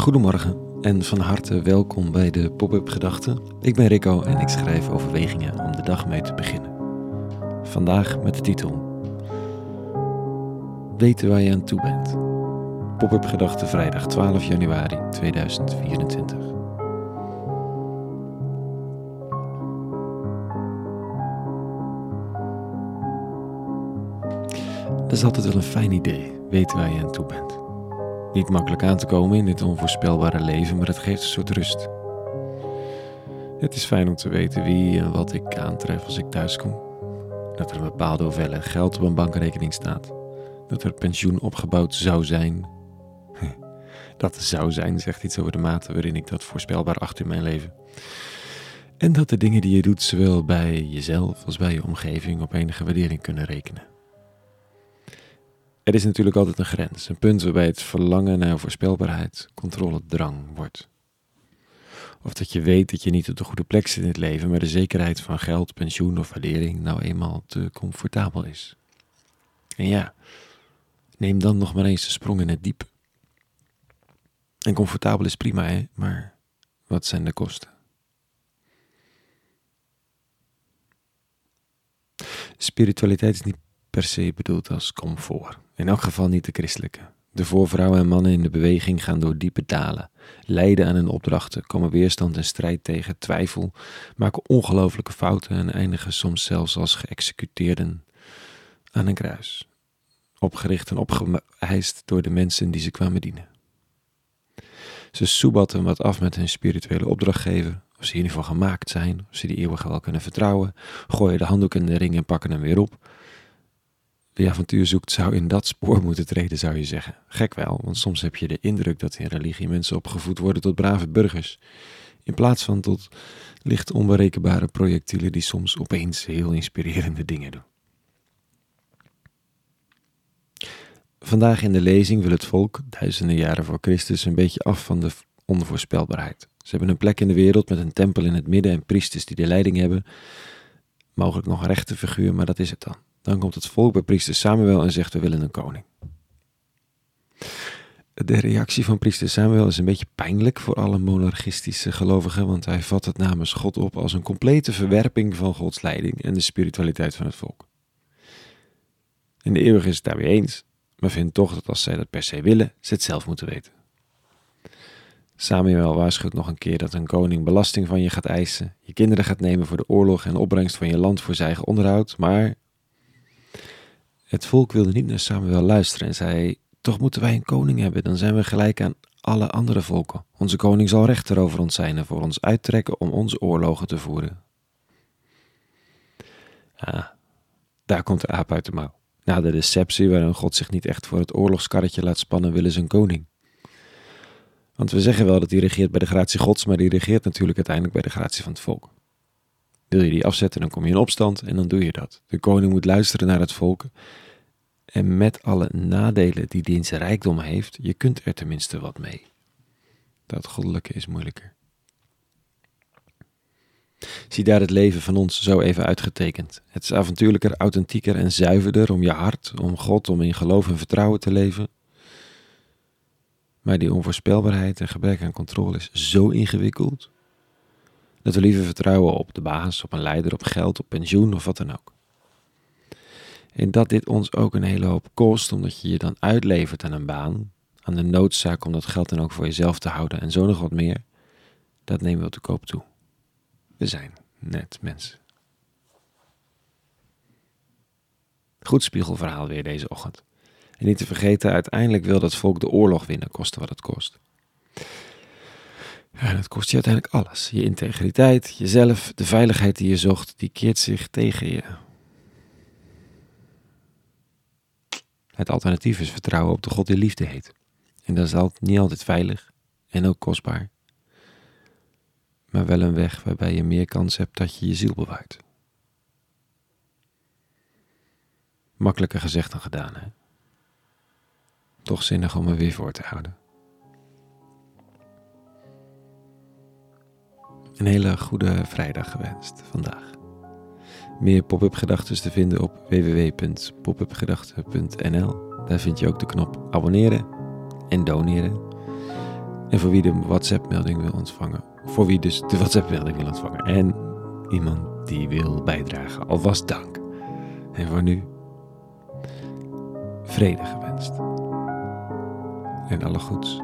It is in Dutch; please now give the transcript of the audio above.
Goedemorgen en van harte welkom bij de Pop-up Gedachten. Ik ben Rico en ik schrijf overwegingen om de dag mee te beginnen. Vandaag met de titel Weten waar je aan toe bent. Pop-up Gedachten vrijdag 12 januari 2024. Dat is altijd wel een fijn idee, weten waar je aan toe bent. Niet makkelijk aan te komen in dit onvoorspelbare leven, maar het geeft een soort rust. Het is fijn om te weten wie en wat ik aantref als ik thuis kom. Dat er een bepaalde hoeveelheid geld op een bankrekening staat. Dat er pensioen opgebouwd zou zijn. Dat zou zijn zegt iets over de mate waarin ik dat voorspelbaar achter in mijn leven. En dat de dingen die je doet, zowel bij jezelf als bij je omgeving, op enige waardering kunnen rekenen. Er is natuurlijk altijd een grens, een punt waarbij het verlangen naar voorspelbaarheid controledrang wordt. Of dat je weet dat je niet op de goede plek zit in het leven, maar de zekerheid van geld, pensioen of waardering nou eenmaal te comfortabel is. En ja, neem dan nog maar eens de sprong in het diep. En comfortabel is prima, hè? maar wat zijn de kosten? Spiritualiteit is niet per se bedoeld als comfort. In elk geval niet de christelijke. De voorvrouwen en mannen in de beweging gaan door diepe dalen, lijden aan hun opdrachten, komen weerstand en strijd tegen, twijfel, maken ongelooflijke fouten en eindigen soms zelfs als geëxecuteerden aan een kruis. Opgericht en opgeheist door de mensen die ze kwamen dienen. Ze soebatten wat af met hun spirituele opdrachtgever, of ze geval gemaakt zijn, of ze die eeuwig wel kunnen vertrouwen, gooien de handdoek in de ring en pakken hem weer op wie avontuur zoekt, zou in dat spoor moeten treden, zou je zeggen. Gek wel, want soms heb je de indruk dat in religie mensen opgevoed worden tot brave burgers, in plaats van tot licht onberekenbare projectielen die soms opeens heel inspirerende dingen doen. Vandaag in de lezing wil het volk, duizenden jaren voor Christus, een beetje af van de onvoorspelbaarheid. Ze hebben een plek in de wereld met een tempel in het midden en priesters die de leiding hebben. Mogelijk nog een rechte figuur, maar dat is het dan. Dan komt het volk bij priester Samuel en zegt: We willen een koning. De reactie van priester Samuel is een beetje pijnlijk voor alle monarchistische gelovigen, want hij vat het namens God op als een complete verwerping van Gods leiding en de spiritualiteit van het volk. In de eeuwige is het daarmee eens, maar vindt toch dat als zij dat per se willen, ze het zelf moeten weten. Samuel waarschuwt nog een keer dat een koning belasting van je gaat eisen, je kinderen gaat nemen voor de oorlog en opbrengst van je land voor zijn eigen onderhoud, maar het volk wilde niet naar Samuel luisteren en zei: Toch moeten wij een koning hebben, dan zijn we gelijk aan alle andere volken. Onze koning zal rechter over ons zijn en voor ons uittrekken om onze oorlogen te voeren. Ah, daar komt de aap uit de mouw. Na de deceptie waarin God zich niet echt voor het oorlogskarretje laat spannen, willen ze een koning. Want we zeggen wel dat hij regeert bij de gratie Gods, maar die regeert natuurlijk uiteindelijk bij de gratie van het volk. Wil je die afzetten, dan kom je in opstand en dan doe je dat. De koning moet luisteren naar het volk. En met alle nadelen die dienst rijkdom heeft, je kunt er tenminste wat mee. Dat goddelijke is moeilijker. Zie daar het leven van ons zo even uitgetekend. Het is avontuurlijker, authentieker en zuiverder om je hart, om God, om in geloof en vertrouwen te leven. Maar die onvoorspelbaarheid en gebrek aan controle is zo ingewikkeld dat we liever vertrouwen op de baas, op een leider, op geld, op pensioen of wat dan ook. En dat dit ons ook een hele hoop kost, omdat je je dan uitlevert aan een baan, aan de noodzaak om dat geld dan ook voor jezelf te houden en zo nog wat meer, dat nemen we de koop toe. We zijn net mensen. Goed spiegelverhaal weer deze ochtend. En niet te vergeten, uiteindelijk wil dat volk de oorlog winnen, koste wat het kost. Ja, dat kost je uiteindelijk alles. Je integriteit, jezelf, de veiligheid die je zocht, die keert zich tegen je. Het alternatief is vertrouwen op de God die liefde heet. En dat is niet altijd veilig en ook kostbaar. Maar wel een weg waarbij je meer kans hebt dat je je ziel bewaart. Makkelijker gezegd dan gedaan, hè? Toch zinnig om er weer voor te houden. Een hele goede vrijdag gewenst vandaag. Meer pop-up gedachten te vinden op www.popupgedachten.nl. Daar vind je ook de knop abonneren en doneren. En voor wie de WhatsApp-melding wil ontvangen. Voor wie dus de WhatsApp-melding wil ontvangen. En iemand die wil bijdragen. Alvast dank. En voor nu, vrede gewenst. En alle goeds.